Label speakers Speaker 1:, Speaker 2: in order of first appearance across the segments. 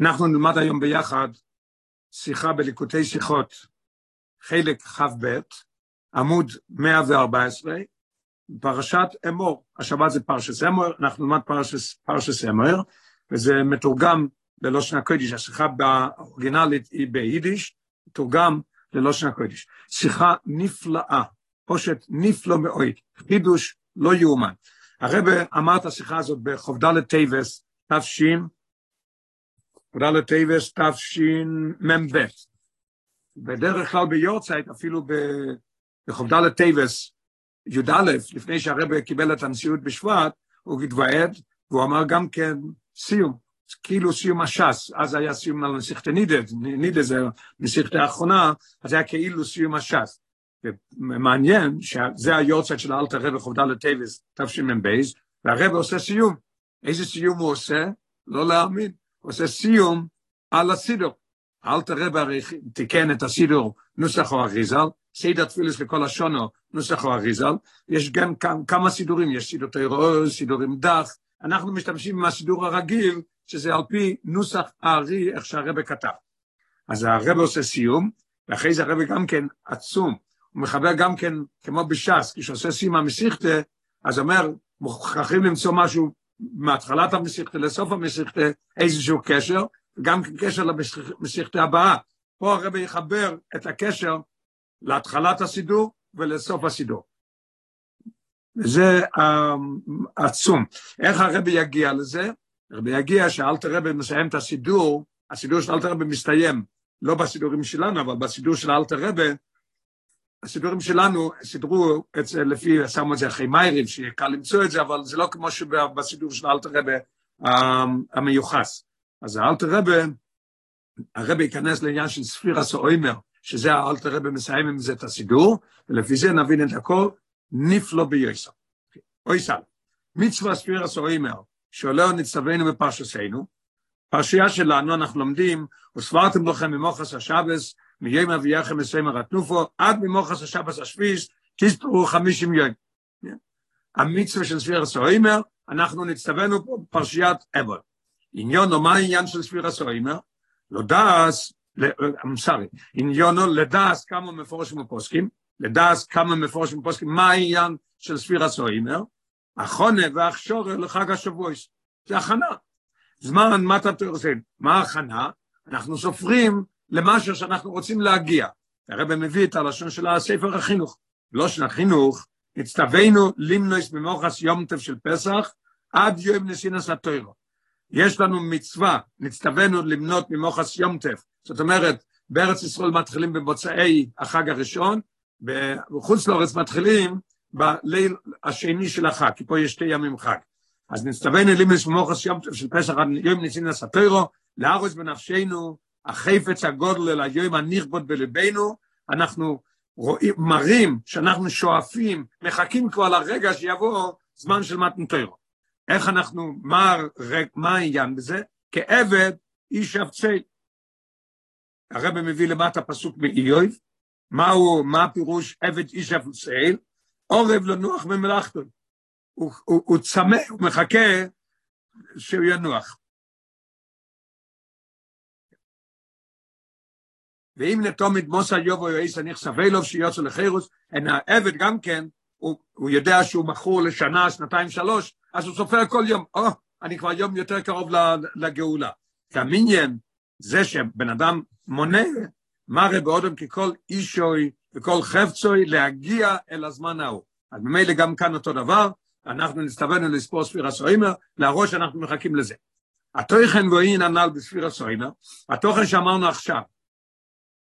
Speaker 1: אנחנו נלמד היום ביחד שיחה בליקוטי שיחות, חלק כ"ב, עמוד 114, פרשת אמור. השבת זה פרשס אמור, אנחנו נלמד פרשס, פרשס אמור, וזה מתורגם ללושן הקודש, השיחה באורגינלית היא ביידיש, מתורגם ללושן הקודש. שיחה נפלאה, פושט נפלא מאוד, חידוש לא יאומן. הרב אמר את השיחה הזאת בכ"ד טבת, תש"ן, כ"ד טבת תשמ"ב. בדרך כלל ביורצייט, אפילו בכ"ד טבת, י"א, לפני שהרבי קיבל את הנשיאות בשבט, הוא התוועד, והוא אמר גם כן סיום, כאילו סיום הש"ס, אז היה סיום על מסכת נידה, נידה זה מסכת האחרונה, אז היה כאילו סיום הש"ס. ומעניין שזה היורצייט של האלטער רבי כ"ד טבת תשמ"ב, והרבי עושה סיום. איזה סיום הוא עושה? לא להאמין. עושה סיום על הסידור. אלטער רבי הרי תיקן את הסידור נוסח האריז"ל, סידר תפילות לכל השנה, נוסח האריז"ל, יש גם כמה סידורים, יש סידור תורה אור, סידור עם דא"ח, אנחנו משתמשים עם הסידור הרגיל, שזה על פי נוסח הארי, איך שהרבי כתב. אז הרבא עושה סיום, ואחרי זה הרבא גם כן עצום, הוא מחבר גם כן, כמו בש"ס, כשעושה סיום המסיכתה, אז אומר, מוכרחים למצוא משהו מהתחלת המסיכתה לסוף המסיכתה, איזשהו קשר, וגם קשר למסיכתה הבאה. פה הרב יחבר את הקשר להתחלת הסידור ולסוף הסידור. וזה עצום. איך הרב יגיע לזה? הרב יגיע שאלתר רבי מסיים את הסידור, הסידור של אלתר רבי מסתיים, לא בסידורים שלנו, אבל בסידור של אלתר רבי, הסידורים שלנו סידרו זה לפי, שמו את זה אחרי מיירים, שיהיה קל למצוא את זה, אבל זה לא כמו שבסידור של אלתר רבי המיוחס. אז האלתר רבי, הרבי ייכנס לעניין של ספירס אוימר, שזה האלתר רבי מסיים עם זה את הסידור, ולפי זה נבין את הכל, נפלא ביוסר. אוי סל, מצווה ספירס אוימר, שעולה נצטווינו בפרשסנו, פרשייה שלנו אנחנו לומדים, וסברתם לכם ממוחס השבס, מיום אבייכם מסיימר התנופו, עד ממוחס השבס השביס, תספרו חמישים יום. המצווה של ספירס אוימר, אנחנו נצטווינו פה בפרשיית אבול. עניונו, מה העניין של ספירס אוימר? לא דאס, I'm sorry, עניונו לדאס כמה מפורשים ופוסקים, לדאס כמה מפורשים ופוסקים, מה העניין של ספירס אוימר? החונה והכשורר לחג השבועס, זה הכנה. זמן, מה אתה עושה? מה ההכנה? אנחנו סופרים למשהו שאנחנו רוצים להגיע. הרב מביא את הלשון של הספר החינוך. של החינוך, הצטווינו למנוס במוחס יום טף של פסח עד יום נסינס התוירו. יש לנו מצווה, נצטווינו למנות ממוחס יום טף. זאת אומרת, בארץ ישראל מתחילים במוצאי החג הראשון, בחוץ לארץ מתחילים בליל השני של החג, כי פה יש שתי ימים חג. אז נצטווינו למנוס במוחס יום טף של פסח עד יום נסינס התוירו, לארוס בנפשנו החפץ הגודל אל היום הנכבוד בלבנו, אנחנו רואים, מראים שאנחנו שואפים, מחכים כבר לרגע שיבוא זמן של מתנתרו. איך אנחנו, מה, מה העניין בזה? כעבד איש אבצי. הרב מביא למטה פסוק מאיוב, מהו, מה הפירוש עבד איש אבצי? עורב לנוח במלאכתו. הוא, הוא, הוא צמא, הוא מחכה שהוא ינוח. ואם נתומד מוסא יובו יועיס הניח סבלוב שיוצא לחירוס, אין העבד גם כן, הוא, הוא יודע שהוא מכור לשנה, שנתיים, שלוש, אז הוא סופר כל יום, או, oh, אני כבר יום יותר קרוב לגאולה. כמיניין, זה שבן אדם מונה, מראה באודם ככל אישוי וכל חפצוי להגיע אל הזמן ההוא. אז ממילא גם כאן אותו דבר, אנחנו נסתווינו לספור ספירה סוימר, להראות שאנחנו מחכים לזה. התוכן ואין הנ"ל בספירה סוימר, התוכן שאמרנו עכשיו,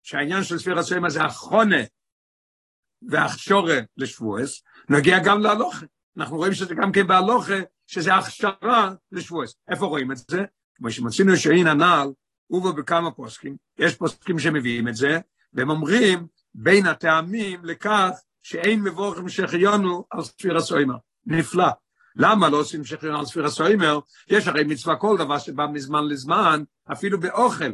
Speaker 1: שהעניין של ספירה סוימר זה החונה והכשורה לשבועס, נגיע גם להלוכה. אנחנו רואים שזה גם כן בהלוכה, שזה הכשרה לשבועס. איפה רואים את זה? כמו שמצינו שאין הנ"ל, ובו בכמה פוסקים, יש פוסקים שמביאים את זה, והם אומרים בין הטעמים לכך שאין מבורכים שחיונו על ספירה סוימר. נפלא. למה לא עושים שחיון על ספירה סוימר? יש הרי מצווה כל דבר שבא מזמן לזמן, אפילו באוכל.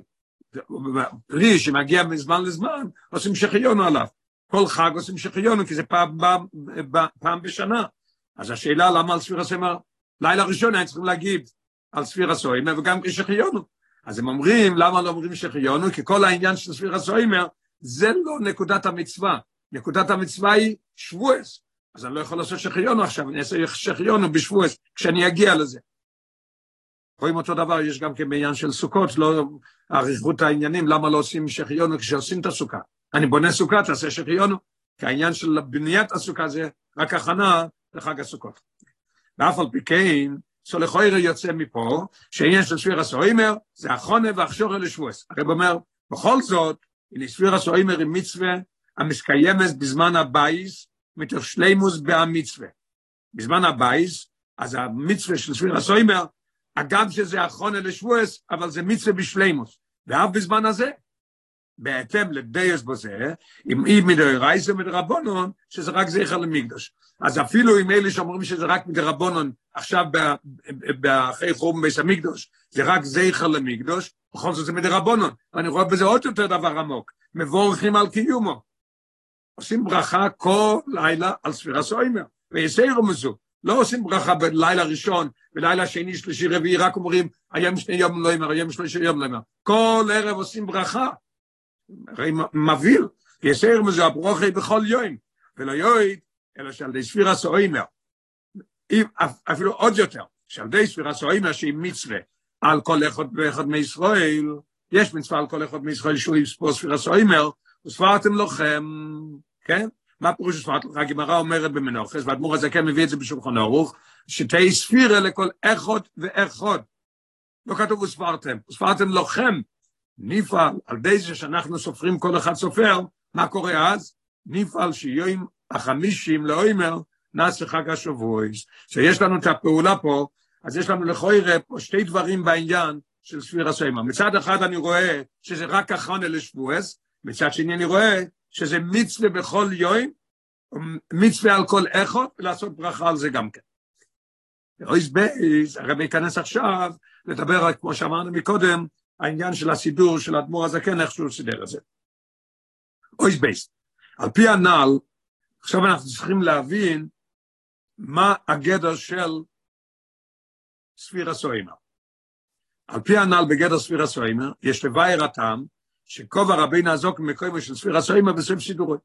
Speaker 1: פרי שמגיע מזמן לזמן, עושים שחיון עליו. כל חג עושים שחיון, כי זה פעם, פעם, פעם בשנה. אז השאלה למה על ספירה סוימר, לילה ראשון היינו צריכים להגיד על ספירה סוימר, וגם כשחיונו. אז הם אומרים, למה לא אומרים שחיונו? כי כל העניין של ספירה סוימר, זה לא נקודת המצווה. נקודת המצווה היא שבועס. אז אני לא יכול לעשות שחיונו עכשיו, אני אעשה שחיונו בשבועס, כשאני אגיע לזה. רואים אותו דבר, יש גם כן של סוכות, לא אריכות העניינים, למה לא עושים שהחיינו כשעושים את הסוכה? אני בונה סוכה, תעשה שהחיינו, כי העניין של בניית הסוכה זה רק הכנה לחג הסוכות. ואף על פי כן, לכאורה יוצא מפה, שעניין של ספירת העומר, זה הכנה והכשרה לשבועות. הרב אומר, בכל זאת, הנה ספירת העומר היא מצווה המתקיימת בזמן הבית, מתוך שלימות בהמצווה. בזמן הבית, אז המצווה של ספירת העומר, אגב שזה החונה לשבועס, אבל זה מצווה בשלימוס. ואף בזמן הזה, בהתאם לדייס בזה, אם אי מדרייסה מדרבונון, שזה רק זכר למקדוש. אז אפילו עם אלה שאומרים שזה רק מדרבונון, עכשיו אחרי חום בית המקדוש, זה רק זכר למקדוש, בכל זאת זה מדרבונון. ואני רואה בזה עוד יותר דבר עמוק, מבורכים על קיומו. עושים ברכה כל לילה על ספירה סוימר, ויסיירו מזו. לא עושים ברכה בלילה ראשון, בלילה שני, שלישי, רביעי, רק אומרים, היום שני יום לא יאמר, היום שלישי יום לא יאמר. כל ערב עושים ברכה. הרי מבהיר, יסיירו מזו הברוכי בכל יום. ולא יויד, אלא שעל די ספירה סוימר, אפילו עוד יותר, שעל די ספירה סוימר שהיא מצווה על כל אחד ואחד מישראל, יש מצווה על כל אחד מישראל שהוא יספור ספירה סוימר, וספרתם לכם, כן? מה פירוש שספרת לך? הגמרא אומרת במנוחס, והאדמו"ר הזה כן מביא את זה בשולחן ערוך, שתהי ספירה לכל אחד ואחד. לא כתוב וספרתם, וספרתם לכם. נפעל על די זה שאנחנו סופרים כל אחד סופר, מה קורה אז? נפעל שיום החמישים לאוימר נעשה חג השבועס. שיש לנו את הפעולה פה, אז יש לנו לכוירא פה שתי דברים בעניין של ספיר הסיימה. מצד אחד אני רואה שזה רק הכנה לשבועס, מצד שני אני רואה שזה מצווה בכל יום, מצווה על כל אחד, ולעשות ברכה על זה גם כן. אות ב', הרב ייכנס עכשיו לדבר, כמו שאמרנו מקודם, העניין של הסידור של האדמו"ר הזקן, איך שהוא סידר את זה. אות ב', על פי הנ"ל, עכשיו אנחנו צריכים להבין מה הגדר של ספירת העומר. על פי הנ"ל בגדר ספירת העומר, יש לבאר הטעם, שכובע רבי נעזוק ממקומו של ספיר הסוימר בסוף סידורי.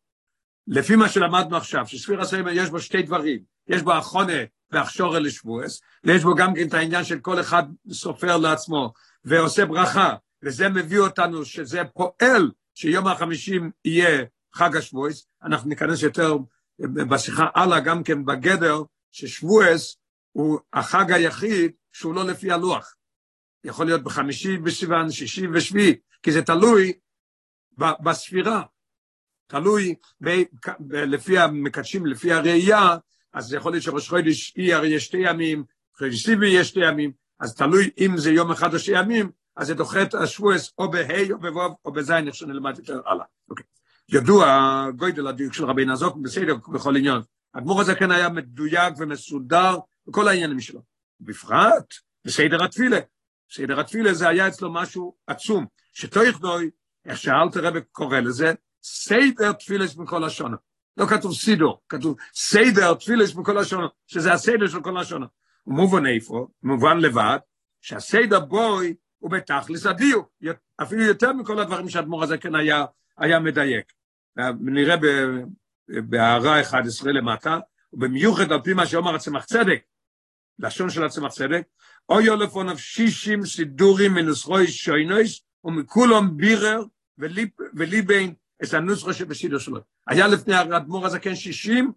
Speaker 1: לפי מה שלמדנו עכשיו, שספיר הסוימר יש בו שתי דברים, יש בו החונה והכשורה לשבועס, ויש בו גם כן את העניין של כל אחד סופר לעצמו ועושה ברכה, וזה מביא אותנו שזה פועל שיום החמישים יהיה חג השבועס, אנחנו ניכנס יותר בשיחה הלאה גם כן בגדר ששבועס הוא החג היחיד שהוא לא לפי הלוח. יכול להיות בחמישי בסיוון, שישי ושביעי, כי זה תלוי בספירה, תלוי ב, ב, לפי המקדשים, לפי הראייה, אז זה יכול להיות שראש חודש אי הרי יש שתי ימים, חודש סיבי יש שתי ימים, אז תלוי אם זה יום אחד או שתי ימים, אז זה דוחה את השבועס או בה' או בו' או בז', איך שנלמד יותר הלאה. אוקיי. ידוע גוידל הדיוק של רבי נזוק בסדר בכל עניין. האדמו"ר הזה כן היה מדויק ומסודר בכל העניינים שלו. בפרט בסדר התפילה. סדר התפילה זה היה אצלו משהו עצום, שתויך דוי, איך שאלת רבי קורא לזה, סדר תפילס בכל השונה. לא כתוב סידור, כתוב סדר תפילס בכל השונה, שזה הסדר של כל השונה. ומובן איפה, מובן לבד, שהסדר בוי הוא בתכלס הדיוק, אפילו יותר מכל הדברים שהאדמו"ר הזה כן היה, היה מדייק. נראה בהערה 11 למטה, ובמיוחד על פי מה שאומר הצמח צדק, לשון של הצמח צדק, או יולפון שישים סידורים מנוסחוי שוינויס, ומכולם בירר וליבין את הנוסחה שבסידור שלו. היה לפני האדמו"ר הזקן שישים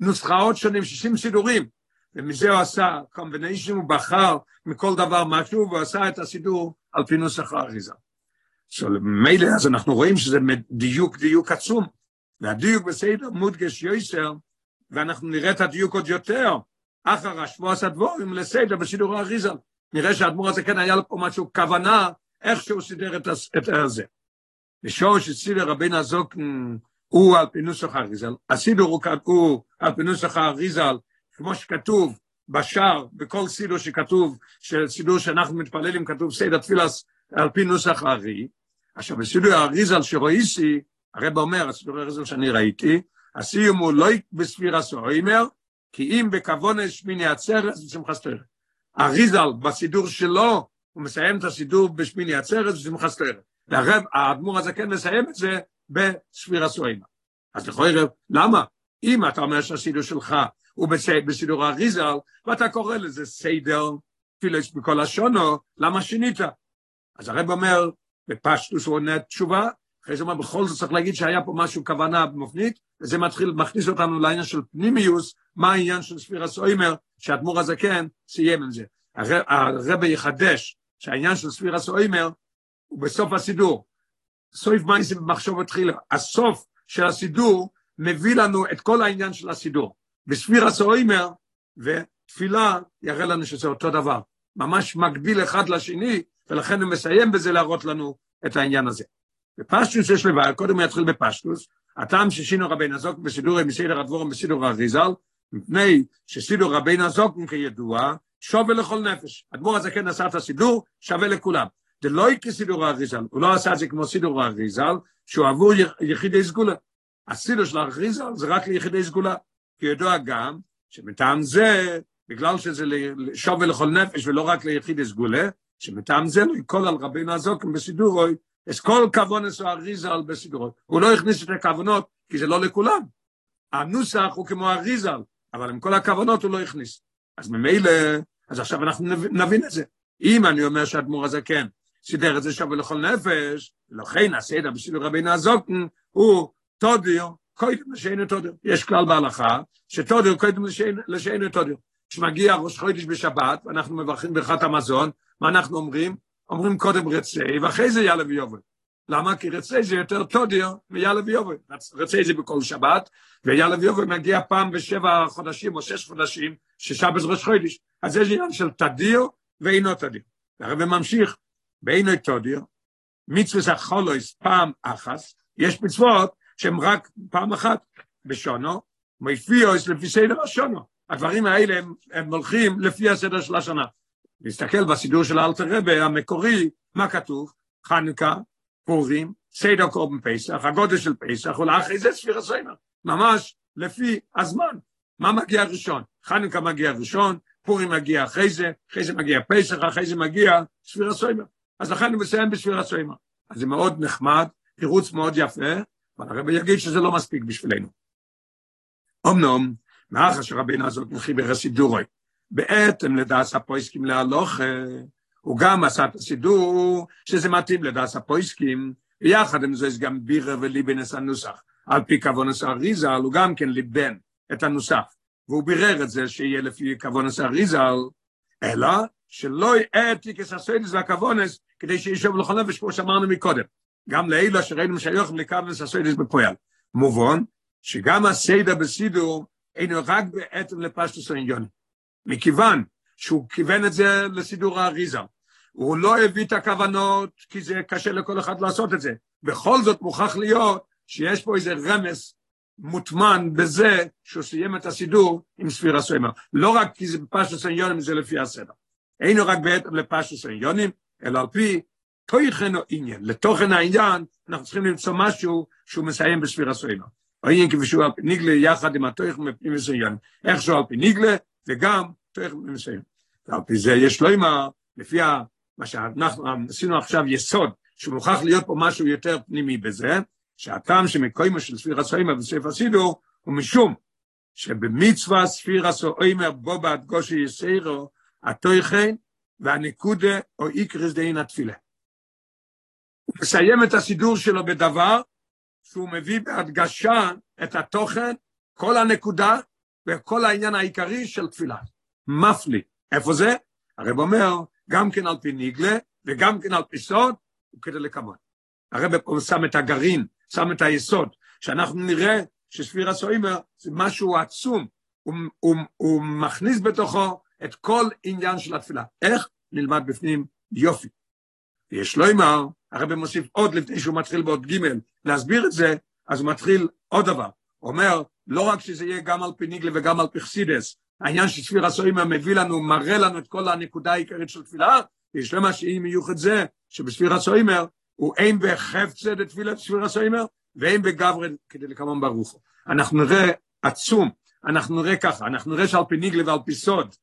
Speaker 1: נוסחאות שונים, שישים סידורים, ומזה הוא עשה קומביניישן, הוא בחר מכל דבר משהו, והוא עשה את הסידור על פי נוסח האריזה. מילא, אז אנחנו רואים שזה דיוק, דיוק עצום. והדיוק בסדר מודגש יויסר, ואנחנו נראה את הדיוק עוד יותר, אחר השבועס הדבורים לסדר בסידור האריזל. נראה שהאדמו"ר הזה כן היה לו פה משהו, כוונה, איך שהוא סידר את, את זה. בשור שסידר רבינו הזוק הוא על פי נוסח האריזל, הסידור הוא, על פי נוסח האריזל, כמו שכתוב בשער, בכל סידור שכתוב, סידור שאנחנו מתפללים, כתוב סדר תפילס על פי נוסח הארי, עכשיו בסידור האריזל שרואיסי, הרב אומר, הסידור האריזל שאני ראיתי, הסיום הוא לא בספירה סוימר, כי אם בכוון שמיני עצרת, זה שמחס תראה. אריזל בסידור שלו, הוא מסיים את הסידור בשמיני עצרת סטוירה. והרב, האדמו"ר הזה כן מסיים את זה בספירה סוימה. אז לכוי רב, למה? אם אתה אומר שהסידור שלך הוא בסידור האריזל, ואתה קורא לזה סדר, אפילו יש בכל השונו, למה שינית? אז הרב אומר, בפשטוס הוא עונה תשובה, אחרי זה אומר, בכל זאת צריך להגיד שהיה פה משהו, כוונה מופנית, וזה מתחיל, מכניס אותנו לעניין של פנימיוס, מה העניין של ספירה סוימר, שהאדמו"ר הזקן סיים עם זה. הרב יחדש שהעניין של ספירה סוימר הוא בסוף הסידור. סויף מייסי במחשוב התחילה. הסוף של הסידור מביא לנו את כל העניין של הסידור. בספירה סוימר ותפילה יראה לנו שזה אותו דבר. ממש מקביל אחד לשני, ולכן הוא מסיים בזה להראות לנו את העניין הזה. בפשטוס יש לבעיה, קודם הוא יתחיל בפשטוס, הטעם ששינו רבי נזוק בסידורי מסדר הדבורם בסידור הריזל, מפני שסידור רבי נזוק כידוע, שווה לכל נפש. הדבור הזה כן עשה את הסידור, שווה לכולם. זה לא כסידור האריזל, הוא לא עשה את זה כמו סידור האריזל, שהוא עבור יחידי סגולה. הסידור של האריזל זה רק ליחידי סגולה. כי ידוע גם שמטעם זה, בגלל שזה שווה לכל נפש ולא רק ליחידי סגולה, שמטעם זה לא יקול על רבינו הזוקם בסידורוי, יש כל כוונס או אריזל בסידורות. הוא לא הכניס את הכוונות, כי זה לא לכולם. הנוסח הוא כמו אריזל, אבל עם כל הכוונות הוא לא הכניס. אז ממילא, אז עכשיו אנחנו נבין את זה. אם אני אומר שהאדמו"ר הזה כן, סידר את זה שווה לכל נפש, לכן הסדר בסידור רבינו הזוקן הוא תודיר, קודם לשיינו תודיר. יש כלל בהלכה, שתודיר קודם לשיינו תודיר. כשמגיע ראש חודש בשבת, ואנחנו מברכים ברכת המזון, מה אנחנו אומרים? אומרים קודם רצי, ואחרי זה יאללה ויובל. למה? כי רצי זה יותר תודיר מיאללה ויובל. רצי זה בכל שבת, ויאללה ויובל מגיע פעם בשבע חודשים או שש חודשים, ששבת ראש חודש. אז יש עניין של תדיר ואינו תדיר. והרבא ממשיך, באינו תודיר, מצווה החולויס פעם אחס, יש מצוות שהן רק פעם אחת בשונו, מופיעוס לפי סדר השונו. הדברים האלה הם, הם הולכים לפי הסדר של השנה. נסתכל בסידור של אלתר רבה המקורי, מה כתוב? חנוכה, פורים, סדר קורבן פסח, הגודל של פסח, ולאחרי זה ספירה סיימר. ממש לפי הזמן. מה מגיע ראשון? חנוכה מגיע ראשון, פורים מגיע אחרי זה, אחרי זה מגיע פסח, אחרי זה מגיע ספירה סיימר. אז לכן הוא מסיים בספירה סיימר. אז זה מאוד נחמד, תירוץ מאוד יפה, אבל הרב יגיד שזה לא מספיק בשבילנו. אמנום, מאחר שרבינו הזאת מחיבר הסידורוי, בעצם לדעס הפויסקים להלוך, הוא גם עשה את הסידור שזה מתאים לדעס הפויסקים, ויחד עם זה יש גם בירה וליבנס הנוסח. על פי כוונס אריזל הוא גם כן ליבן את הנוסח, והוא בירר את זה שיהיה לפי כוונס אריזל, אלא שלא העתיק את הסוידס והכוונס כדי שישב לכל נפש כמו שאמרנו מקודם. גם לאלה שראינו שיוכם לכוונס הסוידס בפועל. מובן שגם הסדר בסידור אינו רק בעצם לפשטוס העניון. מכיוון שהוא כיוון את זה לסידור האריזה. הוא לא הביא את הכוונות, כי זה קשה לכל אחד לעשות את זה. בכל זאת מוכרח להיות שיש פה איזה רמז מוטמן בזה שהוא סיים את הסידור עם ספירה סוימר. לא רק כי זה בפשטוס העניונים, זה לפי הסדר. אינו רק בעצם לפשטוס העניונים, אלא על פי תוכן או עניין. לתוכן העניין אנחנו צריכים למצוא משהו שהוא מסיים בספירה סוימר. או עניין כפי שהוא על פי ניגלה יחד עם התוכן מפנים מסוים. איכשהו על פי ניגלה וגם תכף מסיים. ועל פי זה יש לו אימה, לפי מה שאנחנו עשינו עכשיו יסוד, שמוכרח להיות פה משהו יותר פנימי בזה, שהטעם שמקוימו של ספיר הסוימה בספר סידור, הוא משום שבמצווה ספיר הסוימה בו בעד גושי יסיירו, התויכן והנקודה או איקרס דין התפילה. הוא מסיים את הסידור שלו בדבר שהוא מביא בהדגשה את התוכן, כל הנקודה וכל העניין העיקרי של תפילה. מפלי. איפה זה? הרב אומר, גם כן על פי ניגלה, וגם כן על פי סוד, וכדי לקמון. הרב פה שם את הגרעין, שם את היסוד, שאנחנו נראה שספיר הסוימר זה משהו עצום, הוא, הוא, הוא מכניס בתוכו את כל עניין של התפילה. איך? נלמד בפנים יופי. יש לו אמר, הרב מוסיף עוד לפני שהוא מתחיל בעוד ג' להסביר את זה, אז הוא מתחיל עוד דבר. הוא אומר, לא רק שזה יהיה גם על פי ניגלה וגם על פי חסידס, העניין שספיר הסוימר מביא לנו, מראה לנו את כל הנקודה העיקרית של תפילה, יש למה שאם מיוחד זה, שבספיר הסוימר הוא אין בחפצה לתפילת ספיר הסוימר, ואין בגברד כדי לקמון ברוך. אנחנו נראה עצום, אנחנו נראה ככה, אנחנו נראה שעל פי ניגלה ועל פי סוד,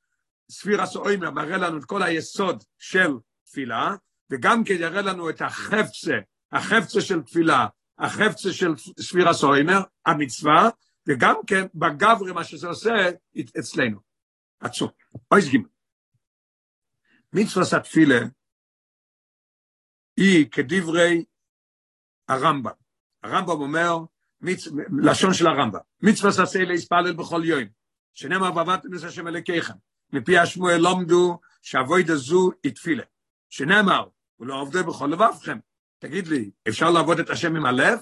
Speaker 1: ספיר הסוימר מראה לנו את כל היסוד של תפילה, וגם כן יראה לנו את החפצה, החפצה של תפילה, החפצה של ספירה סוימר, המצווה, וגם כן בגברי מה שזה עושה אצלנו. עצום. אוי גימל. מצווה התפילה היא כדברי הרמב"ם. הרמב"ם אומר, מצ... לשון של הרמב"ם, מצווה עשה להספלל בכל יום, שנאמר בעבדתם את השם אלוקיכם, מפי השמואל לומדו שאבוידה זו היא תפילה. שנאמר, ולא עובדו בכל לבבכם. תגיד לי, אפשר לעבוד את השם עם הלב?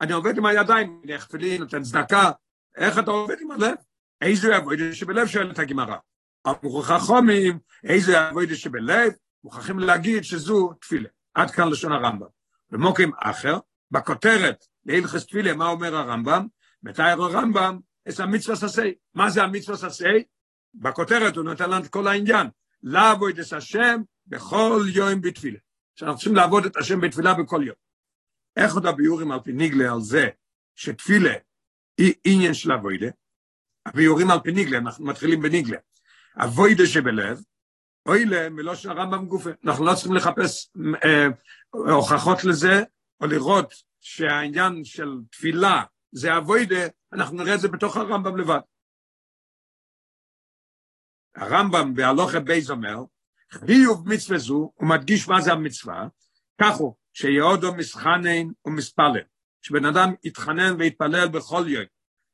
Speaker 1: אני עובד עם הידיים, אני אכפלי, נותן צדקה, איך אתה עובד עם הלב? איזה עבודה שבלב שואלת הגמרא. אמרו חכמים, איזה עבודה שבלב, מוכרחים להגיד שזו תפילה. עד כאן לשון הרמב"ם. במוקים אחר, בכותרת להלכס תפילה, מה אומר הרמב"ם? מתאר הרמב"ם, את המצווה ססי. מה זה המצווה ססי? בכותרת הוא נותן לנו את כל העניין. לעבוד את השם בכל יום בתפילה. שאנחנו צריכים לעבוד את השם בתפילה בכל יום. איך עוד הביורים על פי ניגלה על זה שתפילה היא עניין של אבוידה? הביורים על פי ניגלה, אנחנו מתחילים בניגלה. אבוידה שבלב, אוילה מלושן הרמב"ם גופה. אנחנו לא צריכים לחפש אה, הוכחות לזה, או לראות שהעניין של תפילה זה אבוידה, אנחנו נראה את זה בתוך הרמב"ם לבד. הרמב"ם בהלוכה בייז אומר, חיוב מצווה זו, הוא מדגיש מה זה המצווה, כך הוא, שיהודו מסחנן ומספלל, שבן אדם יתחנן ויתפלל בכל יום.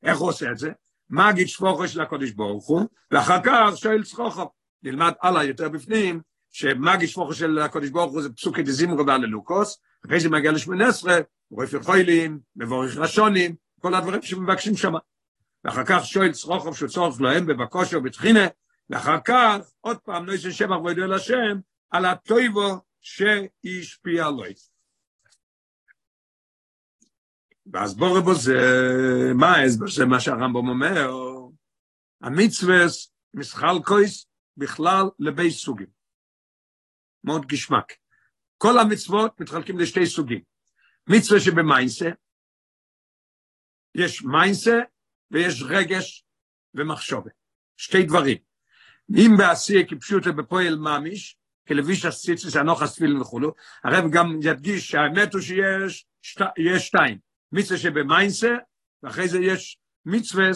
Speaker 1: איך הוא עושה את זה? מגיד שבוכו של הקודש ברוך הוא, ואחר כך שואל צחוכו. נלמד הלאה יותר בפנים, שמגיד שבוכו של הקודש ברוך הוא זה פסוקי דזימרו והללוקוס, אחרי זה מגיע לשמונה עשרה, רופי חוילים, מבורך ראשונים, כל הדברים שמבקשים שם. ואחר כך שואל צרוכוב שהוא צורך להם בבקושו ובתחינה, ואחר כך עוד פעם נויסי שבח וידוע לשם על הטויבו שהשפיע לו. ואז בורא בו זה, מה ההסבר זה מה שהרמב"ם אומר? המצווה מסחל קויס בכלל לבי סוגים. מאוד גשמק. כל המצוות מתחלקים לשתי סוגים. מצווה שבמיינסה, יש מיינסה ויש רגש ומחשובה. שתי דברים. אם בעשייה כפשוטה בפועל ממש, כלביש הסיציס, הנוח הספילין וכולו, הרב גם ידגיש שהאמת הוא שיש שת, שתיים, מצווה שבמיינסה, ואחרי זה יש מצווה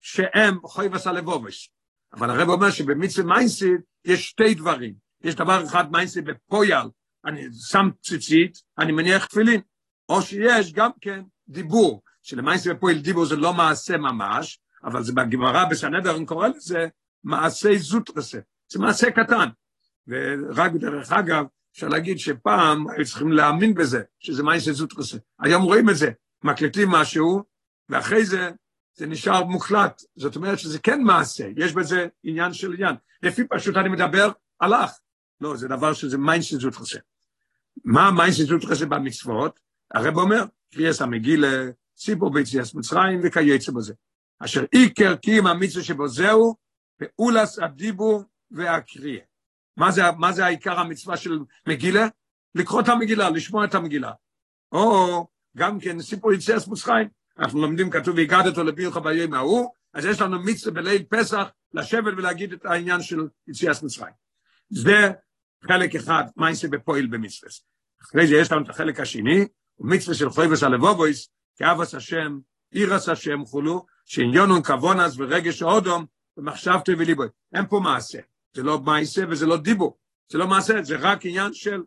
Speaker 1: שהם חויבס הלבובס. אבל הרב אומר שבמצווה מיינסה יש שתי דברים. יש דבר אחד מיינסה בפועל, אני שם ציצית, אני מניח תפילין. או שיש גם כן דיבור, שלמיינסה בפועל דיבור זה לא מעשה ממש, אבל זה בגמרא בסנדר, אני קורא לזה מעשה זוטרסה, זה מעשה קטן. ורק דרך אגב, אפשר להגיד שפעם היו צריכים להאמין בזה, שזה מעשה זוטרסה. היום רואים את זה, מקליטים משהו, ואחרי זה זה נשאר מוחלט. זאת אומרת שזה כן מעשה, יש בזה עניין של עניין. לפי פשוט אני מדבר, הלך. לא, זה דבר שזה מעשה זוטרסה. מה מעשה זוטרסה במצוות? הרב אומר, קריאס המגילה, סיפור ביציאס מצרים וכייצא בזה. אשר עיקר קיים המצווה שבו זהו, פעולס הדיבור והקריאה. מה זה, מה זה העיקר המצווה של מגילה? לקרוא את המגילה, לשמוע את המגילה. או גם כן סיפור יציאס מצרים. אנחנו לומדים, כתוב, והגעת לבירך ביום ההוא, אז יש לנו מצווה בליל פסח לשבת ולהגיד את העניין של יציאס מצרים. זה חלק אחד, מה יעשה בפועל במצווה. אחרי זה יש לנו את החלק השני, ומצווה של חויבס הלבובויס, כאבס השם, עירס השם חולו, שעניונון כוונס ורגש האודום, ומחשבתי וליבוי. אין פה מעשה. זה לא מעשה וזה לא דיבור. זה לא מעשה, זה רק עניין של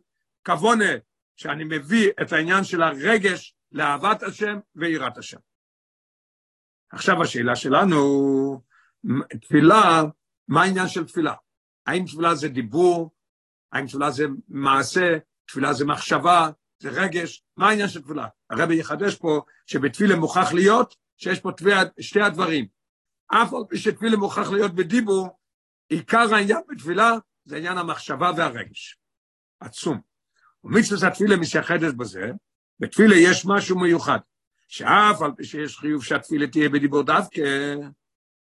Speaker 1: כוונה, שאני מביא את העניין של הרגש לאהבת השם ויראת השם. עכשיו השאלה שלנו, תפילה, מה העניין של תפילה? האם תפילה זה דיבור? האם תפילה זה מעשה? תפילה זה מחשבה? זה רגש? מה העניין של תפילה? הרבי יחדש פה שבתפילה מוכרח להיות שיש פה שתי הדברים, אף על פי שתפילה מוכרח להיות בדיבור, עיקר העניין בתפילה זה עניין המחשבה והרגש. עצום. ומצוות התפילה משחדת בזה, בתפילה יש משהו מיוחד, שאף על פי שיש חיוב שהתפילה תהיה בדיבור דווקא,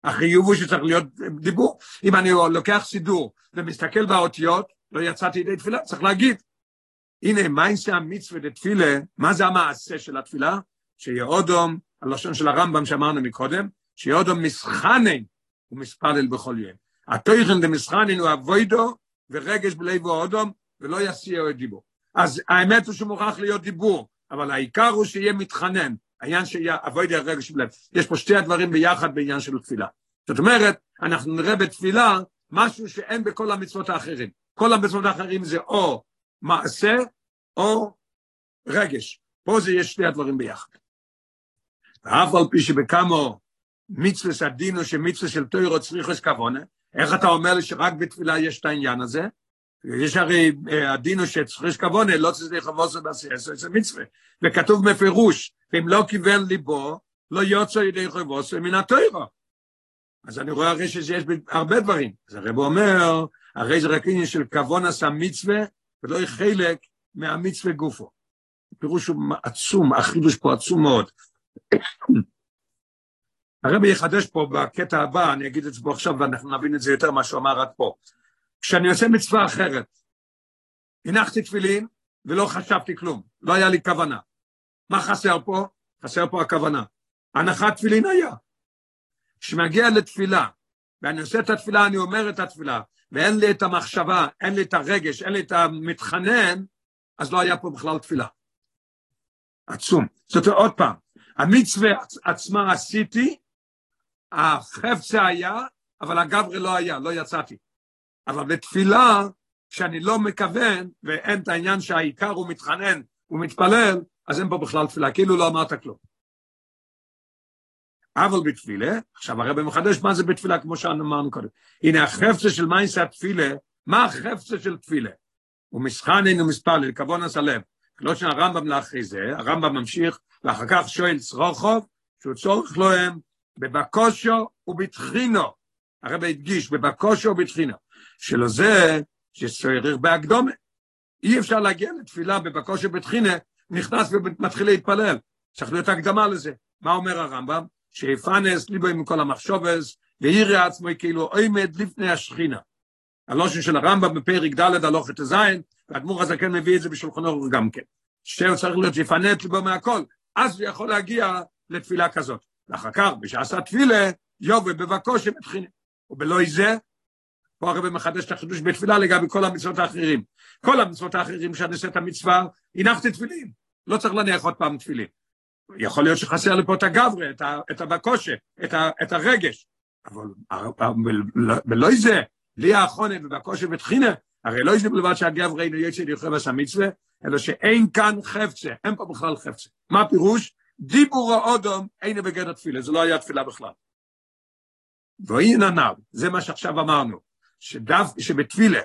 Speaker 1: החיוב הוא שצריך להיות דיבור. אם אני לוקח סידור ומסתכל באותיות, לא יצאתי ידי תפילה, צריך להגיד. הנה, מה יעשה המצווה לתפילה, מה זה המעשה של התפילה? שיהודום, הלשון של הרמב"ם שאמרנו מקודם, שיודו מסחנן ומספלל בכל יום. התויכן דמסחנן הוא אבוידו, ורגש בלב האודום, ולא יסיע את דיבור. אז האמת הוא שמוכרח להיות דיבור, אבל העיקר הוא שיהיה מתחנן, העניין שיהיה אבוי הרגש בלב. יש פה שתי הדברים ביחד בעניין של תפילה. זאת אומרת, אנחנו נראה בתפילה משהו שאין בכל המצוות האחרים. כל המצוות האחרים זה או מעשה או רגש. פה זה יש שתי הדברים ביחד. ואף על פי שבכמו מצווה סדינו שמצווה של תוירו צריכוס כוונה, איך אתה אומר לי שרק בתפילה יש את העניין הזה? יש הרי הדינו שצריך כוונה, לא צריך לכבוס בעשייה, זה מצווה. וכתוב מפירוש, אם לא כיוון ליבו, לא יוצא ידי חבוס מן התוירו. אז אני רואה הרי שיש הרבה דברים. אז הרב אומר, הרי זה רק עניין של כוון עשה מצווה, ולא יהיה חלק מהמצווה גופו. פירוש הוא עצום, החידוש פה עצום מאוד. הרבי יחדש פה בקטע הבא, אני אגיד את זה פה עכשיו ואנחנו נבין את זה יותר מה שהוא אמר עד פה. כשאני עושה מצווה אחרת, הנחתי תפילין ולא חשבתי כלום, לא היה לי כוונה. מה חסר פה? חסר פה הכוונה. הנחת תפילין היה. כשמגיע לתפילה, ואני עושה את התפילה, אני אומר את התפילה, ואין לי את המחשבה, אין לי את הרגש, אין לי את המתחנן, אז לא היה פה בכלל תפילה. עצום. זאת אומרת, עוד פעם, המצווה עצמה עשיתי, החפצה היה, אבל הגברי לא היה, לא יצאתי. אבל בתפילה, כשאני לא מכוון, ואין את העניין שהעיקר הוא מתחנן, הוא מתפלל, אז אין פה בכלל תפילה, כאילו לא אמרת כלום. אבל בתפילה, עכשיו הרב מחדש מה זה בתפילה, כמו שאמרנו קודם. הנה החפצה של מייס התפילה, מה החפצה של תפילה? הוא מסחנן ומספלל, כבון הסלב. לא שהרמב"ם לאחרי זה, הרמב"ם ממשיך, ואחר כך שואל צרוכוב, שהוא צורך להם בבקושו ובתחינו. הרב הדגיש, בבקושו ובתחינו. שלו זה שצריך בהקדומה. אי אפשר להגיע לתפילה בבקושו ובתחינה, נכנס ומתחיל להתפלל. צריך להיות הקדמה לזה. מה אומר הרמב"ם? שיפנס ליבו עם כל המחשובס, ויראה עצמו כאילו עומד לפני השכינה. הלושן של הרמב"ם בפרק ד' הלוך את הזין, והדמור הזה כן מביא את זה בשולחנו גם כן. שהוא צריך להיות שיפנה את ליבו מהכל, אז הוא יכול להגיע לתפילה כזאת. ואחר כך, בשעשה תפילה, יובה בבקושי מתחילה. ובלא זה, פה הרב מחדש את החידוש בתפילה לגבי כל המצוות האחרים. כל המצוות האחרים את המצווה, הנחתי תפילין. לא צריך להניח עוד פעם תפילין. יכול להיות שחסר לי פה את הגברה, את, את הבקושה, את, את הרגש. אבל בלא זה, לי האחרונה ובקושה ותחינה, הרי לא יש בלבד שהגברה אינו יצא ליוחד עשה מצווה, אלא שאין כאן חפצה, אין פה בכלל חפצה. מה הפירוש? דיבור האודום אין בגדר תפילה, זה לא היה תפילה בכלל. והנה הנ"ל, זה מה שעכשיו אמרנו, שדו, שבתפילה,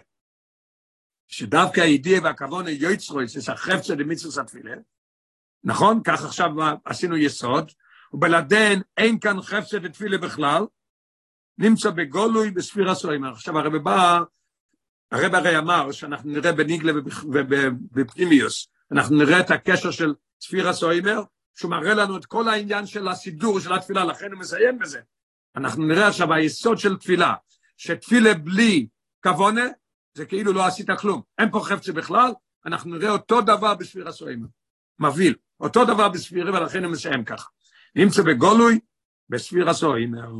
Speaker 1: שדווקא הידיעה והכוון יוצרו, זה החפצה למצווה התפילה, נכון? כך עכשיו עשינו יסוד, ובלעדיהן אין כאן חפצה ותפילה בכלל, נמצא בגולוי בספירה סוימר. עכשיו הרב בא, הרב הרי אמר שאנחנו נראה בניגלה ובפנימיוס, אנחנו נראה את הקשר של ספירה סוימר, שהוא מראה לנו את כל העניין של הסידור של התפילה, לכן הוא מסיים בזה. אנחנו נראה עכשיו היסוד של תפילה, שתפילה בלי כוונה, זה כאילו לא עשית כלום. אין פה חפצה בכלל, אנחנו נראה אותו דבר בספירה סוימר. מבהיל. אותו דבר בספירה, ולכן הוא מסיים ככה. נמצא בגולוי, בספירה סוימר.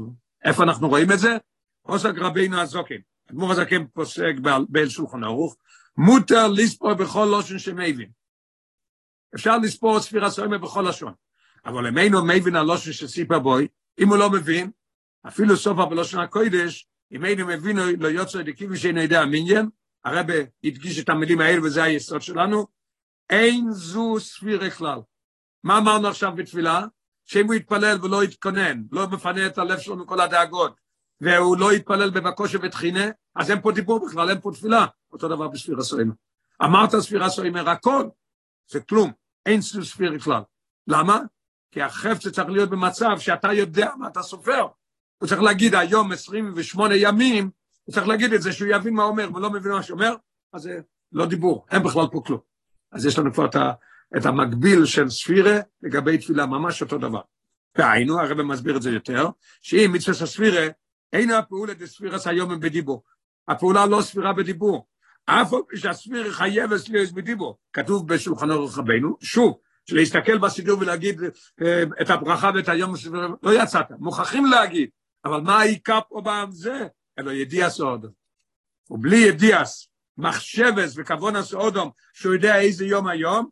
Speaker 1: איפה אנחנו רואים את זה? עוסק רבינו הזוקן. אדמו"ר הזקן פוסק באל שולחן ערוך, מותר לספור בכל לושן שמבין. אפשר לספור ספירה סוימה בכל לשון. אבל אם אינו מבין הלושן שסיפר בוי, אם הוא לא מבין, אפילו סופה בלושן הקוידש, אם אינו מבין לא יוצא דקיבי שאינו יודע מיניין, הרבה הדגיש את המילים האלה וזה היסוד שלנו, אין זו ספירה כלל. מה אמרנו עכשיו בתפילה? שאם הוא יתפלל ולא יתכונן, לא מפנה את הלב שלו מכל הדאגות, והוא לא יתפלל בבקושה ותחינה, אז אין פה דיבור בכלל, אין פה תפילה. אותו דבר בספירה סוימה. אמרת ספירה סוימה, הכל, זה כלום, אין ספירה בכלל. למה? כי החפץ צריך להיות במצב שאתה יודע מה אתה סופר. הוא צריך להגיד היום 28 ימים, הוא צריך להגיד את זה, שהוא יבין מה אומר, ולא מבין מה שאומר, אז זה לא דיבור, אין בכלל פה כלום. אז יש לנו כבר את ה... את המקביל של ספירה לגבי תפילה, ממש אותו דבר. והיינו, הרב מסביר את זה יותר, שאם מצווה הספירה, אין הפעולה דספירה סיום בדיבור. הפעולה לא ספירה בדיבור. אף שהספירה חייבת להיות בדיבור. כתוב בשולחן אורך רבינו, שוב, שלהסתכל בסידור ולהגיד אה, את הברכה ואת היום לא יצאת, מוכרחים להגיד, אבל מה העיקר פה בזה? אלא ידיעס עוד. ובלי ידיעס, מחשבס וכוונס אודום, שהוא יודע איזה יום היום,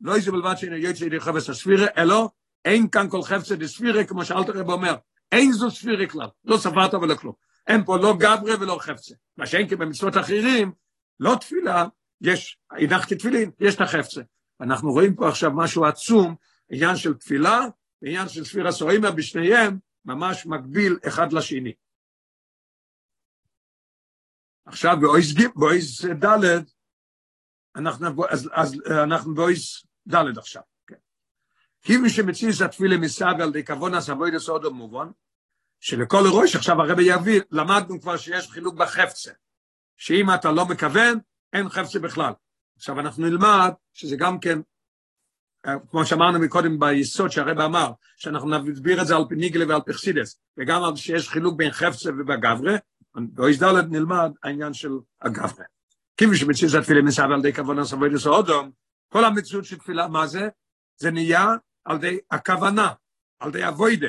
Speaker 1: לא איזה בלבד שאין יוצא ידי חפץ הספירה, אלא אין כאן כל חפץ דספירה, כמו שאלת רב אומר, אין זו ספירה כלל, לא ספרת ולא כלום. אין פה לא גברה ולא חפצה. מה שאין כי במצוות אחרים, לא תפילה, יש, הנחתי תפילין, יש את החפצה. אנחנו רואים פה עכשיו משהו עצום, עניין של תפילה, עניין של ספירה סורימה בשניהם, ממש מקביל אחד לשני. עכשיו באויס ד' אנחנו, אז, אז אנחנו באויס ד' עכשיו. כן. כי מי שמציע את התפילה מסב על די כבון הסבוי לסוד המובן, שלכל ראש עכשיו הרבי יביא, למדנו כבר שיש חילוק בחפצה, שאם אתה לא מכוון, אין חפצה בכלל. עכשיו אנחנו נלמד שזה גם כן, כמו שאמרנו מקודם ביסוד שהרבי אמר, שאנחנו נסביר את זה על פי ניגלה ועל פי חסידס, וגם על שיש חילוק בין חפצה ובגברה, באויס ד' נלמד העניין של הגברה. כיוון שמציאות התפילה מסב על ידי כוונה סבוי לסעודום, כל המציאות של תפילה, מה זה? זה נהיה על ידי הכוונה, על ידי אבוידה.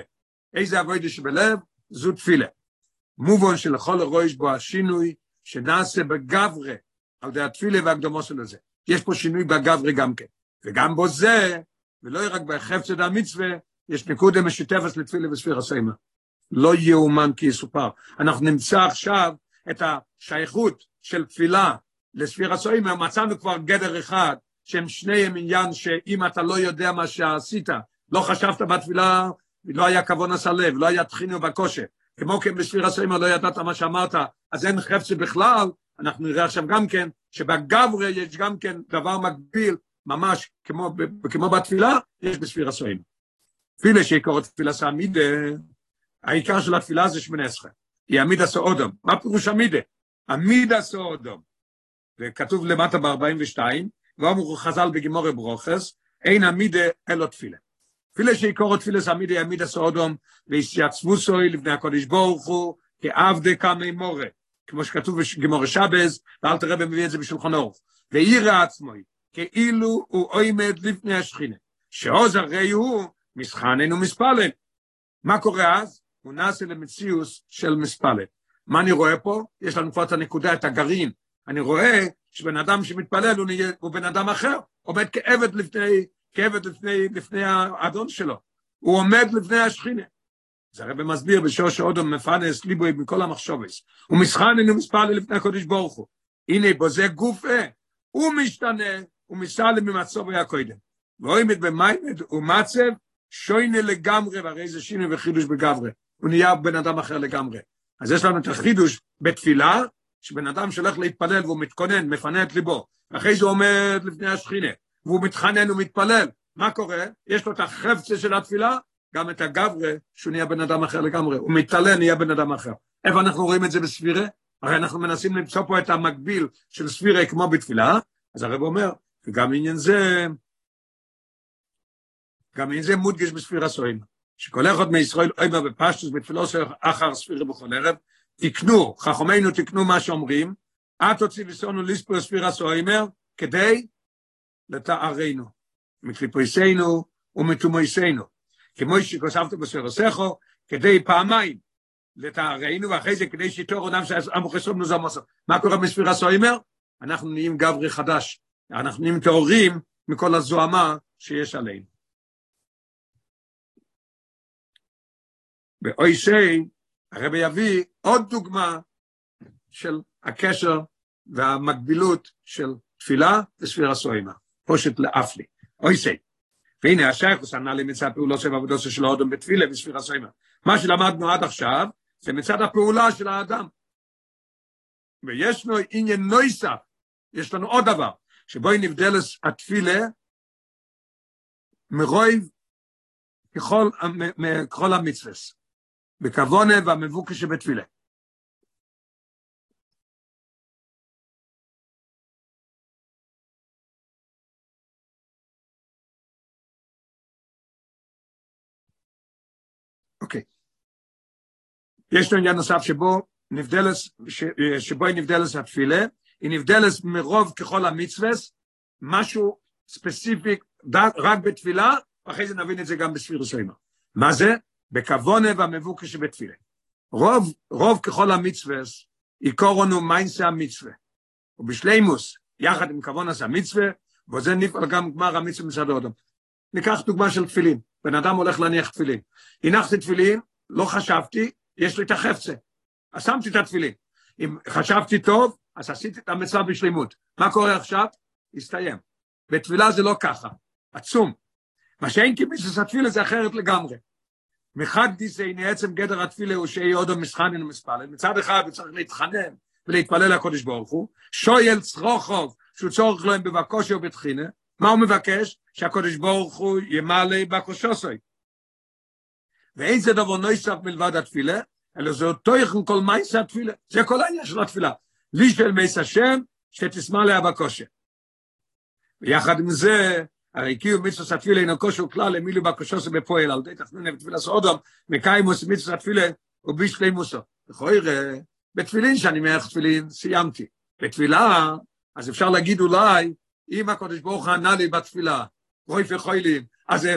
Speaker 1: איזה אבוידה שבלב? זו תפילה. מובן שלכל הראש בו השינוי שנעשה בגברה, על ידי התפילה והקדומו של זה. יש פה שינוי בגברה גם כן. וגם בו זה, ולא רק בחפצת המצווה, יש נקודה משותפת לתפילה וספיר הסיימה. לא יאומן כי יסופר. אנחנו נמצא עכשיו את השייכות של תפילה לספיר הסיימה, מצאנו כבר גדר אחד, שהם שניהם עניין שאם אתה לא יודע מה שעשית, לא חשבת בתפילה, לא היה כבון עשה לב, לא היה תחינו בקושי. כמו כן בספיר הסיימה לא ידעת מה שאמרת, אז אין חפצי בכלל, אנחנו נראה עכשיו גם כן, שבגברי יש גם כן דבר מקביל, ממש כמו, כמו בתפילה, יש בספיר הסיימה. תפילה שיקורת תפילה סעמידה, העיקר של התפילה זה שמונה עשרה. היא עמידה סעודום. מה פירוש עמידה? עמידה סעודום. וכתוב למטה ב-42, ואומרו חז"ל בגימורי ברוכס, אין עמידה אלו תפילה. תפילה שיקורו תפילה זה עמידה עמידה סעודום, וישייצבו סוי לבני הקודש ברוך הוא, כעבדי קמי מורה, כמו שכתוב בגימורי שבז, ואל תראה במביא את זה בשולחן אורך. ועירה עצמו, כאילו הוא עומד לפני השכינה, שעוז הרי הוא מסחנן ומספלן. מה קורה אז? הוא נעשה למציאוס של מספלת. מה אני רואה פה? יש לנו כבר את הנקודה, את הגרעין. אני רואה שבן אדם שמתפלל הוא, נהיה, הוא בן אדם אחר, עומד כעבד לפני, כעבד לפני, לפני האדון שלו. הוא עומד לפני השכינה. זה הרב מסביר בשור שעודו מפרנס ליבוי מכל המחשובס. הוא מסחנן ומספלל לפני הקודש ברוך הוא. הנה בו זה גופה, הוא משתנה, הוא מסלם ממצוב היה קודם. ועומד במיימד ומצב שוינה לגמרי, והרי זה שינוי וחידוש בגברי. הוא נהיה בן אדם אחר לגמרי. אז יש לנו את החידוש בתפילה, שבן אדם שהולך להתפלל והוא מתכונן, מפנה את ליבו, אחרי זה הוא עומד לפני השכינה, והוא מתחנן ומתפלל, מה קורה? יש לו את החפצה של התפילה, גם את הגברה, שהוא נהיה בן אדם אחר לגמרי, הוא מתעלה, נהיה בן אדם אחר. איפה אנחנו רואים את זה בספירה? הרי אנחנו מנסים למצוא פה את המקביל של ספירה כמו בתפילה, אז הרב אומר, וגם עניין זה, גם עניין זה מודגש בספירה סוימה. שכל אחד מישראל אויבה בפשטוס בתפילוסו אחר ספירה בכל ערב, תקנו, חכמינו תקנו מה שאומרים, את הוציא וסונו ליספר ספירה סוימר, כדי לתארנו, מקליפויסנו ומתומויסנו. כמו שכוספת בספירוסכו, כדי פעמיים לתארנו, ואחרי זה כדי שיתור עולם שעמו חסום נוזמוסו. מה קורה בספירה סוימר? אנחנו נהיים גברי חדש, אנחנו נהיים טהורים מכל הזוהמה שיש עלינו. באוי שי, הרבי יביא עוד דוגמה של הקשר והמקבילות של תפילה וספירה סוימה, פושט לאפלי, אוי שי. והנה השייכוס ענה לי מצד פעולו של עבודו של האודם בתפילה וספירה סוימה. מה שלמדנו עד עכשיו, זה מצד הפעולה של האדם. ויש לנו עניין נויסף, יש לנו עוד דבר, שבו נבדל התפילה מרויב ככל, ככל המצווס. בכוונה והמבוקש שבתפילה. אוקיי. יש לו עניין נוסף שבו נבדלס, שבו היא נבדלס התפילה, היא נבדלס מרוב ככל המצווס, משהו ספציפי רק בתפילה, ואחרי זה נבין את זה גם בספירוס סוימה. מה זה? בכוונה והמבוקש בתפילה. רוב, רוב ככל המצווה, עיקרונו מיינסה המצווה. ובשלימוס, יחד עם כבון עשה מצווה, וזה נפעל גם גמר המצווה מצד אודם. ניקח דוגמה של תפילין, בן אדם הולך להניח תפילין. הנחתי תפילין, לא חשבתי, יש לי את החפצה. אז שמתי את התפילין. אם חשבתי טוב, אז עשיתי את המצווה בשלימות. מה קורה עכשיו? הסתיים. בתפילה זה לא ככה, עצום. מה שאין כמיסוס התפילה זה אחרת לגמרי. מחד דיסי עצם גדר התפילה הוא שיהיה עוד המשחנן ומספלל. מצד אחד הוא צריך להתחנן ולהתפלל לקודש ברוך הוא. שויל צרוכוב, שהוא צורך לו עם בבקושי ובתחינה. מה הוא מבקש? שהקודש ברוך הוא ימלא בקושוסוי. ואיזה דבר נויסף מלבד התפילה? אלא זה אותו יכן כל מייס התפילה. זה כל העניין של התפילה. לי של מייס השם, שתשמע לה בקושי. ויחד עם זה, הרי קיום מצווה התפילה אינו כושר כלל למילוי בקושוסו בפועל, על ידי תכנון בתפילה סעודם, מקיימוס מצווה התפילה ובישלימוסו. לכוי בתפילין שאני מערך תפילין, סיימתי. בתפילה, אז אפשר להגיד אולי, אם הקדוש ברוך הוא ענה לי בתפילה, רוי וחוילים, אז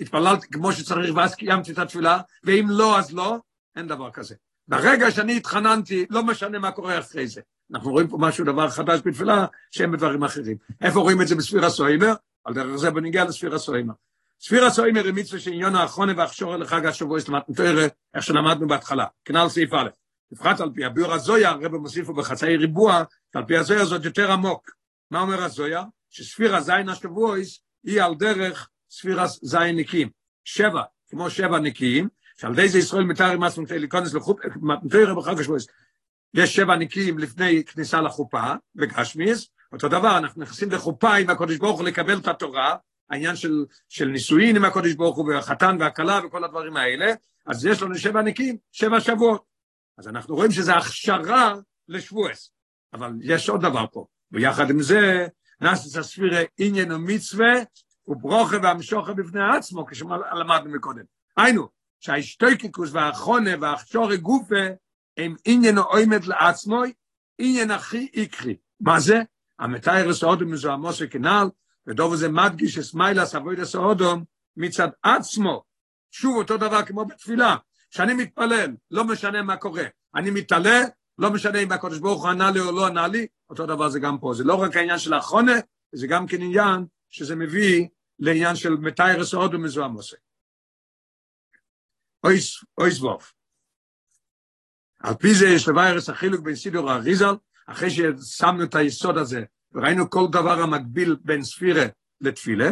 Speaker 1: התפללתי כמו שצריך ואז קיימתי את התפילה, ואם לא, אז לא, אין דבר כזה. ברגע שאני התחננתי, לא משנה מה קורה אחרי זה. אנחנו רואים פה משהו, דבר חדש בתפילה, שהם בדברים אחרים. איפה רואים את זה בספיר הסוימר? על דרך זה בניגיע לספיר הסוימר. ספיר הסוימר היא מצווה שעניון האחרונה והכשורה לחג השבוע יש למתנתרא, איך שלמדנו בהתחלה, כנ"ל סעיף א'. בפחת על פי הביאור הזויה, הרב מוסיפו בחצאי ריבוע, על פי הזויה זאת יותר עמוק. מה אומר הזויה? שספירה זין השבועיס היא על דרך ספירה זין נקיים. שבע, כמו שבע נקיים, שעל די זה ישראל מתאר עם עצמם להיכנס לחופ, מתאר בחג השבועיס. יש שבע נקיים לפני כניסה לחופה, בגשמיס, אותו דבר, אנחנו נכנסים לחופה עם הקודש ברוך הוא לקבל את התורה, העניין של, של נישואין עם הקודש ברוך הוא, והחתן והכלה וכל הדברים האלה, אז יש לנו שבע נקיים, שבע שבועות. אז אנחנו רואים שזה הכשרה לשבועס. אבל יש עוד דבר פה, ויחד עם זה, נאסס הספירה עניין ומצווה, וברוכה והמשוכה בפני עצמו, כשלמדנו מקודם. היינו, שההשתוקקוס והחונה והכשורי גופה, הם עניין עומד לעצמו, עניין הכי עיקרי. מה זה? המתאר לסעודום מזוהמוס וכנ"ל, ודוב הזה מדגיש אסמיילה סבוידה סעודום מצד עצמו. שוב אותו דבר כמו בתפילה, שאני מתפלל, לא משנה מה קורה. אני מתעלה, לא משנה אם הקדוש ברוך הוא ענה לי או לא ענה לי, אותו דבר זה גם פה. זה לא רק העניין של האחרונה, זה גם כן עניין שזה מביא לעניין של מתאר הסעוד ומזוהם עושה. אויס ווף. על פי זה יש לביירס החילוק בין סידור האריזל, אחרי ששמנו את היסוד הזה, וראינו כל דבר המקביל בין ספירה לתפילה,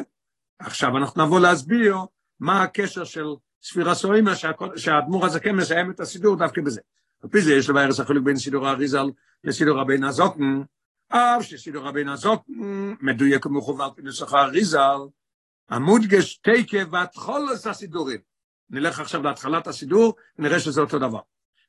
Speaker 1: עכשיו אנחנו נבוא להסביר מה הקשר של ספירה סוימה, שהאדמו"ר הזקן מסיים את הסידור דווקא בזה. על פי זה יש לביירס החילוק בין סידור האריזל לסידור רבי נזוקן, אף שסידור רבי נזוקן מדויק ומכוון בנוסח האריזל, המודגש תקה והתחולת הסידורים. נלך עכשיו להתחלת הסידור, נראה שזה אותו דבר.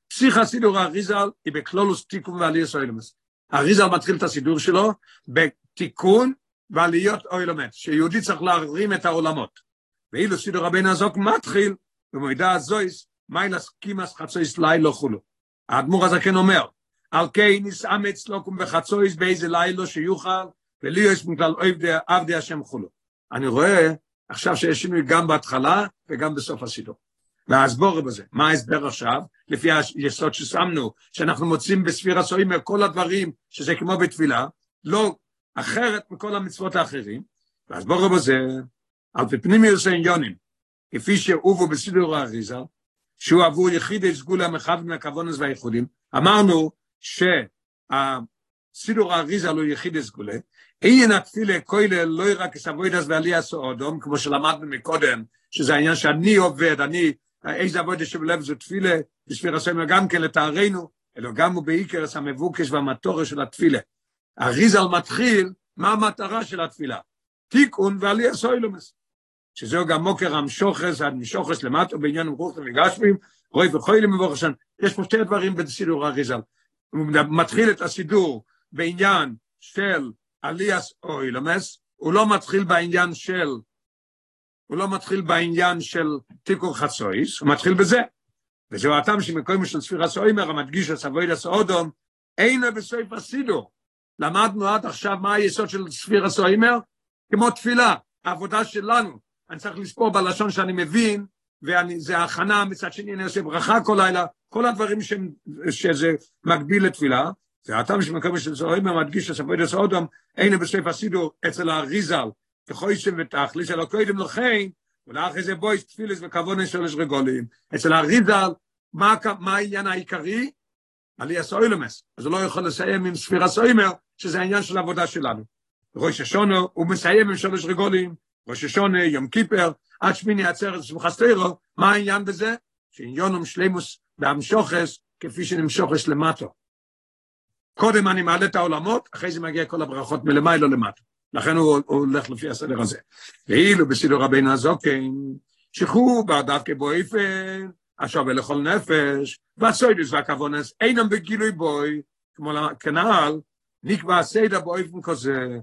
Speaker 1: פסיך הסידור האריזל היא בקלולוס תיקון ועליות אוילומס. האריזל מתחיל את הסידור שלו בתיקון ועליות אוילומס, שיהודי צריך להרים את העולמות. ואילו סידור רבי נזוק מתחיל במועדה הזויס, מיילס קימאס חצויס לילה חולו. האדמו"ר הזקן אומר, על כן נסאמץ לוקום בחצויס באיזה לילה שיוכל, ולי יש מכלל עבדי השם חולו. אני רואה עכשיו שיש שינוי גם בהתחלה וגם בסוף הסידור. וההסבור בזה, מה ההסבר עכשיו? לפי היסוד ששמנו, שאנחנו מוצאים בספיר הסועים כל הדברים שזה כמו בתפילה, לא אחרת מכל המצוות האחרים, וההסבור בזה, על פי פנימיוס העניונים, כפי שהובו בסידור האריזה, שהוא עבור יחידי סגולה מחד מן הכוונס והייחודים, אמרנו שהסידור האריזה לא יחידי סגולה, אין התפילה כולל לא רק סבוידס ועלייה סעודום, כמו שלמדנו מקודם, שזה העניין שאני עובד, אני, איזה עבודה שבלב זו תפילה, בשביל הסמל גם כן לתארנו, אלא גם הוא בעיקר המבוקש והמטורה של התפילה. אריזל מתחיל, מה המטרה של התפילה? תיקון ועלייה סוילומס. שזהו גם מוקר המשוחס, המשוחס למטה בעניין רוחים וגשמים, רוי וחוילים השם. יש פה שתי דברים בסידור אריזל. הוא מתחיל את הסידור בעניין של עליאס אוילומס, הוא לא מתחיל בעניין של, הוא לא מתחיל בעניין של תיקור חצויס, הוא מתחיל בזה. וזהו הטעם שמקוים של ספירה סוימר, המדגיש הסבויד הסעודום, אינו בסוף הסידור. למדנו עד עכשיו מה היסוד של ספירה סוימר? כמו תפילה, העבודה שלנו. אני צריך לספור בלשון שאני מבין, וזה הכנה, מצד שני אני עושה ברכה כל לילה, כל הדברים ש, שזה מקביל לתפילה, זה הטעם שמקום של זוהימר מדגיש שסבויד את אודם, אין בסוף הסידור אצל האריזל, כחוישם ותכליס, אלא קודם לכן, ולאחרי זה בויס תפילס וכבון שלוש רגולים. אצל האריזל, מה, מה העניין העיקרי? עלי הסוילמס. אז הוא לא יכול לסיים עם ספירה סוימר, שזה העניין של העבודה שלנו. ראש השונו, הוא מסיים עם שלוש רגולים, ראש השונה, יום קיפר, עד שמיני עצרת שמחסטרו, מה העניין בזה? שעניונום שלימוס בהמשוכס, כפי שנמשוכס למטו. קודם אני מעלה את העולמות, אחרי זה מגיע כל הברכות מלמיילו למטה. לכן הוא, הוא הולך לפי הסדר הזה. ואילו בסידור רבינו הזוקן, שחרור דווקא באופן, השווה לכל נפש, והסוידוס והכוונס אינם בגילוי בוי, כמו כנעל, נקבע הסדר באופן כזה,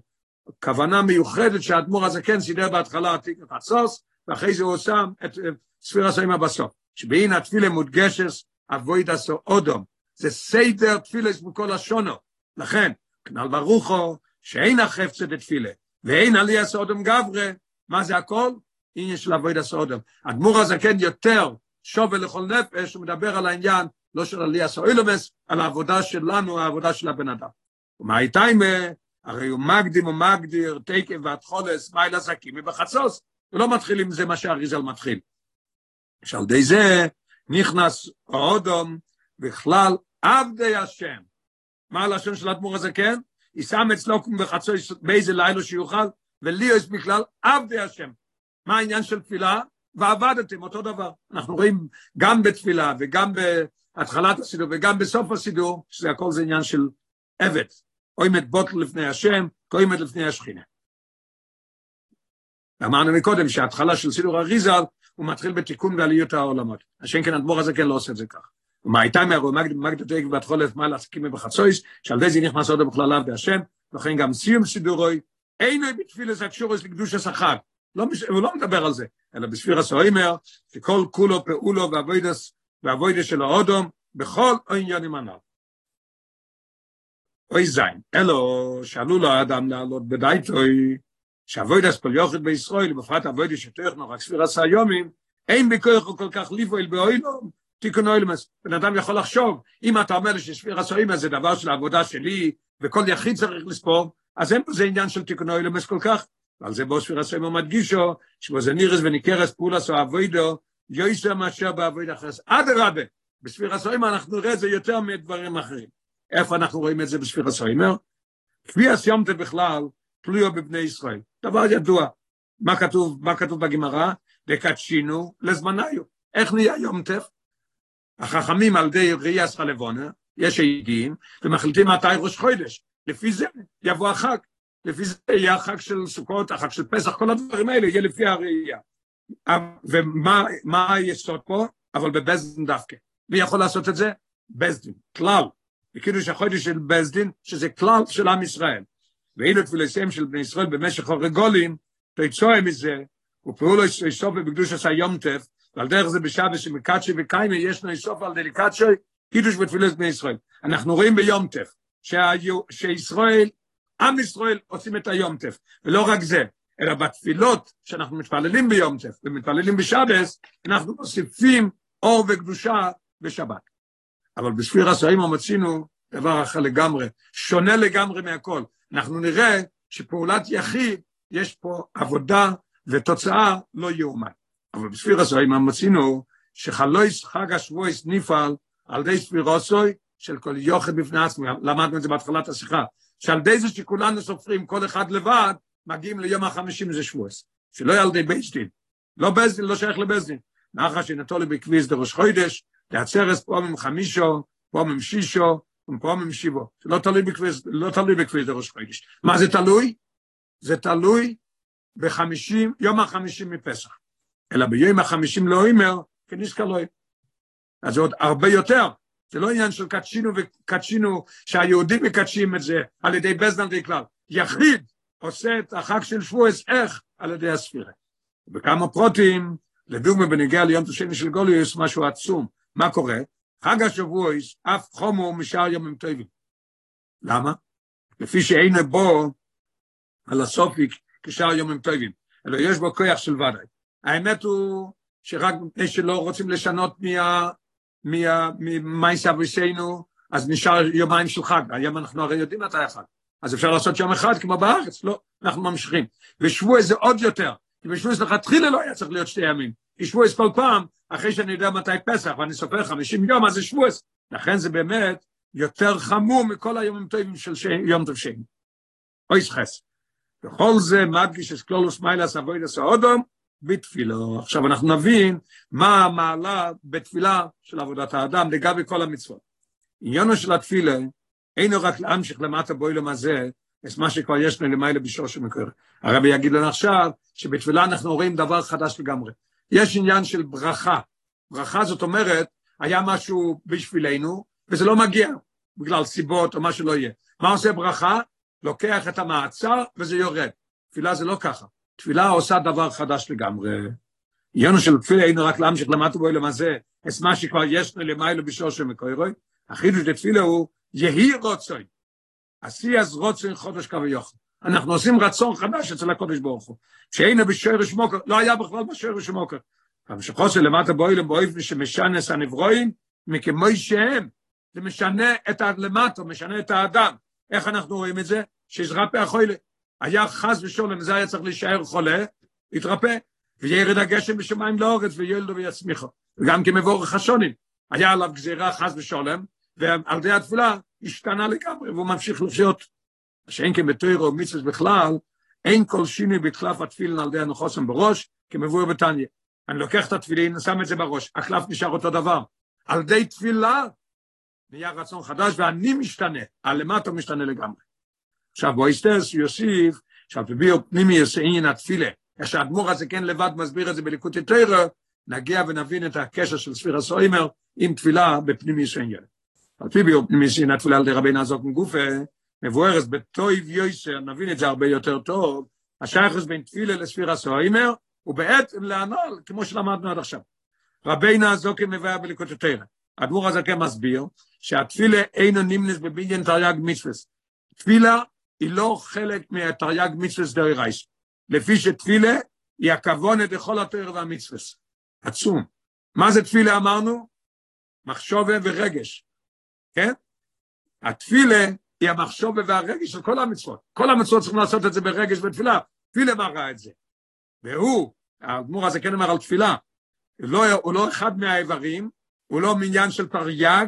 Speaker 1: כוונה מיוחדת שהאדמו"ר הזה כן סידר בהתחלה עתיק החצוס, ואחרי זה הוא שם את ספיר הסוימה בסוף. שבאין התפילה מודגשס, אבויד עשו אודום, זה סיידר תפילס מכל השונו. לכן, כנל ברוכו, שאין החפצה דתפילה, ואין עלי הסעודם גברה, מה זה הכל? עניין של אבויד הסעודם. אדמו"ר הזקן יותר שובל לכל נפש, הוא מדבר על העניין, לא של עלי הסעוילומס, על העבודה שלנו, העבודה של הבן אדם. ומה הייתה עם, הרי הוא מקדים ומגדיר, תקף ועד חולס, מייל עסקים ובחצוס, ולא מתחיל עם זה מה שהאריזל מתחיל. שעל די זה נכנס האודום בכלל עבדי השם. מה הלשון של האדמו"ר הזה, כן? ישם אצלו בחצוי באיזה לילה שיוכל, ולי יש בכלל עבדי השם. מה העניין של תפילה? ועבדתם, אותו דבר. אנחנו רואים גם בתפילה וגם בהתחלת הסידור וגם בסוף הסידור, שזה הכל זה עניין של עבד. עומד בוטל לפני השם, עומד לפני השכינה. אמרנו מקודם שההתחלה של סידור אריזל הוא מתחיל בתיקון ועליות העולמות. השם כן אדמו"ר הזה כן לא עושה את זה כך. ומה הייתה מהרו מגד דייק בת חולף מה להסכים בחצויס, שעל זה נכנס עוד בכלליו בהשם, לכן גם סיום סידורוי, אינו בתפילס הקשורס לקדוש השחג. לא, הוא לא מדבר על זה, אלא בספיר הסוימר, שכל כולו פעולו ואבוידס, ואבוידס של האודום, בכל עניינים הנ"ל. אוי זין, אלו שעלו לו האדם לעלות בדייטוי, שעבודת כל יחיד בישראל, בפרט עבודה שתוכנה רק ספירת הימים, אין בכוחו כל כך לפעול בעולם, תיקון עולמות, בן אדם יכול לחשוב, אם אתה אומר שספירת העומר זה דבר של העבודה שלי, וכל יחיד צריך לספור, אז אין פה זה עניין של תיקון עולמות כל כך, ועל זה בא ספירת העומר מדגישה, שבה זה נראית וניכרת פעולת העבודה, יותר מאשר בעבודה אחרת. אדרבה, בספירת העומר אנחנו נראה זה יותר מדברים אחרים. איפה אנחנו רואים את זה בספירת העומר? כפי הסיומתם בכלל, תלויו בבני ישראל. דבר ידוע. מה כתוב, מה כתוב בגמרא? וקדשינו לזמניו. איך נהיה יום טף? החכמים על ידי ראייה סחלבונה, יש עדים, ומחליטים מתי ראש חודש. לפי זה יבוא החג. לפי זה יהיה החג של סוכות, החג של פסח, כל הדברים האלה יהיה לפי הראייה. ומה היסוד פה? אבל בבזדין דווקא. מי יכול לעשות את זה? בזדין, כלל. בקידוש החודש של בזדין, שזה כלל של עם ישראל. ואילו תפילסיהם של בני ישראל במשך הרגולים, תצועה מזה, ופעולו סוף בקדוש עשה יום טף, ועל דרך זה בשבת שמקדשי וקיימי יש לנו סוף על דליקדשי, קידוש בתפילת בני ישראל. אנחנו רואים ביום טף, שישראל, עם ישראל עושים את היום טף, ולא רק זה, אלא בתפילות שאנחנו מתפללים ביום טף ומתפללים בשבס, אנחנו מוסיפים אור וקדושה בשבת. אבל בספיר הסועים מצינו דבר אחר לגמרי, שונה לגמרי מהכל. אנחנו נראה שפעולת יחיד, יש פה עבודה ותוצאה לא יאומן. אבל בספיר הסועים מצינו שחלויס חג השבועס נפעל על ידי ספירוסוי של כל יוחד בפני עצמו, למדנו את זה בהתחלת השיחה, שעל ידי זה שכולנו סופרים כל אחד לבד, מגיעים ליום החמישים זה שבועס, שלא יהיה על ידי בית דין, לא בית דין, לא שייך לבית דין, מאחר שנתו לי בכביס דרוש חוידש, לעצרס פה ממחמישו, פה ממשישו, ופה ממשיבו, זה תלוי בכביס, לא תלוי בכביס דרוש חוידש. מה זה תלוי? זה תלוי בחמישים, יום החמישים מפסח. אלא ביום החמישים לא אומר, כניסקה לא אז זה עוד הרבה יותר. זה לא עניין של קדשינו וקדשינו, שהיהודים מקדשים את זה על ידי בזדן וכלל. יחיד עושה את החג של שבועס, איך? על ידי הספירה. בכמה פרוטים, לדוגמה בנגיע ליום תושבי של גוליוס, משהו עצום. מה קורה? חג השבועס, אף חומו משאר ימים טובים. למה? לפי שאין בו על הסופיק כשאר יומים טובים, אלא יש בו כוח של ודאי. האמת הוא שרק מפני שלא רוצים לשנות מה... ממייס אבוסינו, אז נשאר יומיים של חג, היום אנחנו הרי יודעים מתי החג. אז אפשר לעשות יום אחד כמו בארץ, לא, אנחנו ממשיכים. ושבוע זה עוד יותר, כי בשבוע זה לכתחילה לא היה צריך להיות שתי ימים. כי שבוע כל פעם, אחרי שאני יודע מתי פסח, ואני סופר 50 יום, אז זה שבוע. לכן זה באמת יותר חמור מכל היומים הטובים של ש... יום טוב שני. אוי סחס. בכל זה מדגיש את קלולוס מיילס אבוידס האודום בתפילו. עכשיו אנחנו נבין מה המעלה בתפילה של עבודת האדם לגבי כל המצוות. עניינו של התפילה אינו רק להמשיך למטה בוילום הזה, את מה שכבר יש לנו למעלה בשור שמקור. הרבי יגיד לנו עכשיו שבתפילה אנחנו רואים דבר חדש לגמרי. יש עניין של ברכה. ברכה זאת אומרת, היה משהו בשבילנו, וזה לא מגיע, בגלל סיבות או מה שלא יהיה. מה עושה ברכה? לוקח את המעצר וזה יורד. תפילה זה לא ככה. תפילה עושה דבר חדש לגמרי. עניינו של תפילה היינו רק להמשיך למטה בו למזה, את מה שכבר יש לנו למיילו בשור של מקוירוי. החידוש לתפילה הוא יהי רוצוי. עשי אז רוצוי חודש יוכל. אנחנו עושים רצון חדש אצל הקודש ברוך הוא. שהיינו בשורש מוקר, לא היה בכלל בשורש מוקר. אבל שחוסר למטה בוילם באופן שמשנס הנברואים, מכמוי שהם, זה משנה את הלמטה, משנה את האדם. איך אנחנו רואים את זה? שיזרפא החולה. היה חס ושולם, זה היה צריך להישאר חולה, התרפא, וירד הגשם בשמיים לאורץ, וילדו ויצמיחו. וגם כמבורך השונים. היה עליו גזירה חס ושולם, ועל די התפילה השתנה לגמרי, והוא ממשיך לחיות. שאין כבתוירו מצווה בכלל, אין כל שינוי בתחלף התפילין על די הנחוסם בראש, כמבואר בתניא. אני לוקח את התפילין, שם את זה בראש, הקלף נשאר אותו דבר. על די תפילה נהיה רצון חדש, ואני משתנה, הלמטה משתנה לגמרי. עכשיו בוא יסטרס יוסיף, שעל פביעו פנימי עניין התפילה, איך שהאדמו"ר הזה כן לבד מסביר את זה בליקוטי תרא, נגיע ונבין את הקשר של ספירה סוימר עם תפילה בפנימי עניין. על פי ביור פנימי עניין התפילה על די רבי נעזוק מגופה, מבוארת בתויב יויסר, נבין את זה הרבה יותר טוב, השייכוס בין תפילה לספירה סוימר, ובעצם להנול, כמו שלמדנו עד עכשיו. רבי נעזוק מבאר בליקוטי תרא. הדבור הזה כן מסביר שהתפילה אינו נמנס בבניין תרי"ג מצווה. תפילה היא לא חלק מהתרי"ג מצווה דרי רייס. לפי שתפילה היא הכוונת לכל התואר והמצווה. עצום. מה זה תפילה אמרנו? מחשובה ורגש. כן? התפילה היא המחשובה והרגש של כל המצוות. כל המצוות צריכים לעשות את זה ברגש ובתפילה. תפילה מראה את זה. והוא, האדמו"ר הזה כן אומר על תפילה, לא, הוא לא אחד מהאיברים, הוא לא מניין של תרי"ג,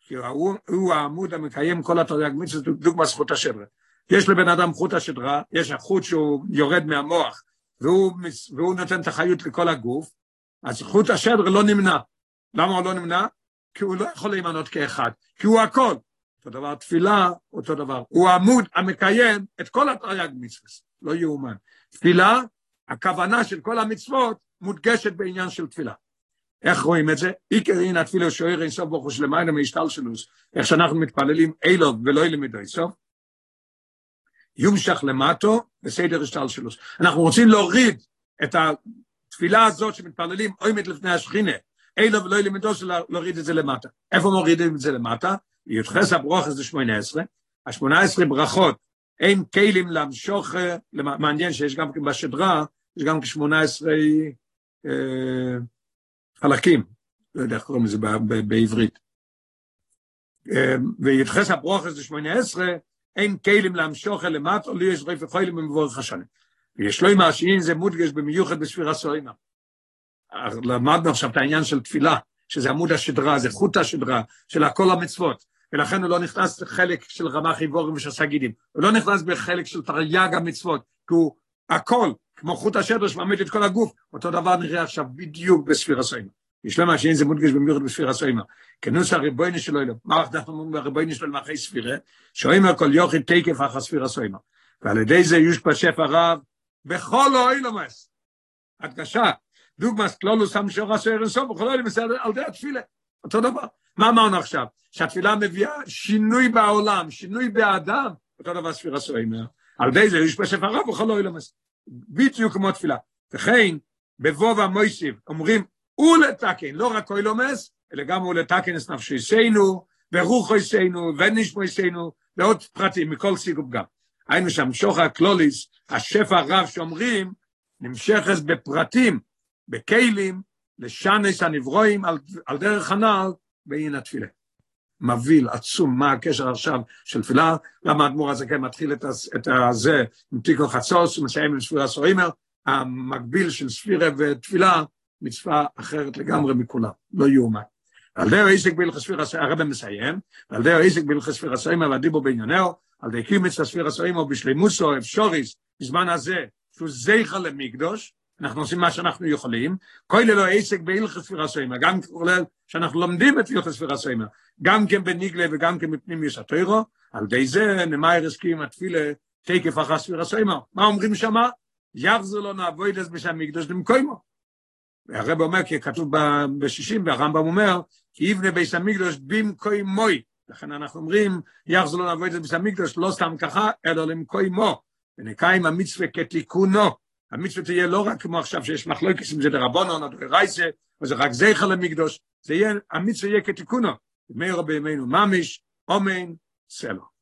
Speaker 1: כי הוא, הוא העמוד המקיים כל התרי"ג מצוות, דוגמה זכות השדרה. יש לבן אדם חוט השדרה, יש החוט שהוא יורד מהמוח, והוא, והוא נותן את החיות לכל הגוף, אז חוט השדרה לא נמנע. למה הוא לא נמנע? כי הוא לא יכול להימנות כאחד, כי הוא הכל. אותו דבר תפילה, אותו דבר. הוא העמוד המקיים את כל התרי"ג מצוות, לא יאומן. תפילה, הכוונה של כל המצוות מודגשת בעניין של תפילה. איך רואים את זה? עיקר הנה תפילה שוער אין סוף ברוך הוא שלמעלה מהשתלשלוס, איך שאנחנו מתפללים אילו ולא ילמדו סוף. יומשך למטו בסדר השתלשלוס. אנחנו רוצים להוריד את התפילה הזאת שמתפללים עומד לפני השכינה, אילו ולא ילמדו של להוריד את זה למטה. איפה מורידים את זה למטה? י"ח הברוך זה שמונה עשרה, השמונה עשרה ברכות, אין כלים למשוך, מעניין שיש גם בשדרה, יש גם כשמונה עשרה אה, חלקים, לא יודע איך קוראים לזה בעברית. ויתחס הברוך הזה שמונה עשרה, אין כלים להמשוך אל למטו, לי יש רפי חוילים במבורך השנים. ויש לו עם השאין זה מודגש במיוחד בספירה סוימה. למדנו עכשיו את העניין של תפילה, שזה עמוד השדרה, זה חוט השדרה של הכל המצוות, ולכן הוא לא נכנס לחלק של רמ"ח איבורים ושסה גידים, הוא לא נכנס בחלק של תרי"ג המצוות, כי הוא הכל, כמו חוט השדר שמעמיד את כל הגוף, אותו דבר נראה עכשיו בדיוק בספירה סוימה. יש למה שאין זה מודגש במיוחד בספירה סוימה. כנוס הריבויני שלו מה אנחנו אומרים בריבויני שלו מאחרי ספירה? שאומר כל יוכי תקף אחר ספירה סוימה. ועל ידי זה יושפע שפע רב בכל האוילומס. הדגשה, דוגמס כלולוס המשור הסויר אינסוף, בכל האוילומס על די התפילה. אותו דבר. מה אמרנו עכשיו? שהתפילה מביאה שינוי בעולם, שינוי באדם, אותו דבר ספירה סוימה. על די זה יושפע שפע רב בכל האוילומס. בדיוק כמו תפילה. וכן, בבוב המויסיב אומרים, ולתקן, לא רק אוילומס, אלא גם ולתקן את נפשיסנו, ורוחויסנו, ונשמויסנו, ועוד פרטים מכל סיגוב גם. היינו שם שוחר קלוליס, השפע הרב שאומרים, נמשכת בפרטים, בכלים, לשנס הנברואים על, על דרך הנעל בעין התפילה. מבהיל, עצום, מה הקשר עכשיו של תפילה, למה האדמו"ר הזה כן מתחיל את, את הזה עם תיקו חצוס, ומסיים עם ספירה סורימר, המקביל של ספירה ותפילה, מצווה אחרת לגמרי מכולם, לא יאומן. על דרך עסק בהלכס ספירה, הרב מסיים, על דרך עסק בהלכס ספירה סורימר והדיבור בעניינהו, על דרך קימץ הספירה סורימר בשלימוסו, אפשוריס, בזמן הזה, שהוא זכר למקדוש, אנחנו עושים מה שאנחנו יכולים, כל אלו עסק בהלכס סורימר, גם כולל שאנחנו לומדים את הלכס סורימר, גם כן בניגלה וגם כן בפנים יש התוירו, על די זה נמאיר הסכים התפילה תקף אחר ספירה סורימר. מה אומרים שמה? יחזר לו נעבוד את בשם מקדוש למקוימו. והרב אומר, כי כתוב בשישים, והרמב"ם אומר, כי יבנה ביס המקדוש במקוימוי. לכן אנחנו אומרים, יחזר לו נעבוד את ביס המקדוש, לא סתם ככה, אלא למקוימו. ונקיים המצווה כתיקונו. המצווה תהיה לא רק כמו עכשיו שיש מחלוקת אם זה דרבנון או דרייסה, או זה רק זכר למקדוש, זה יהיה, המצווה יהיה כתיקונו. מאיר בימינו ממש, אומן, סלו.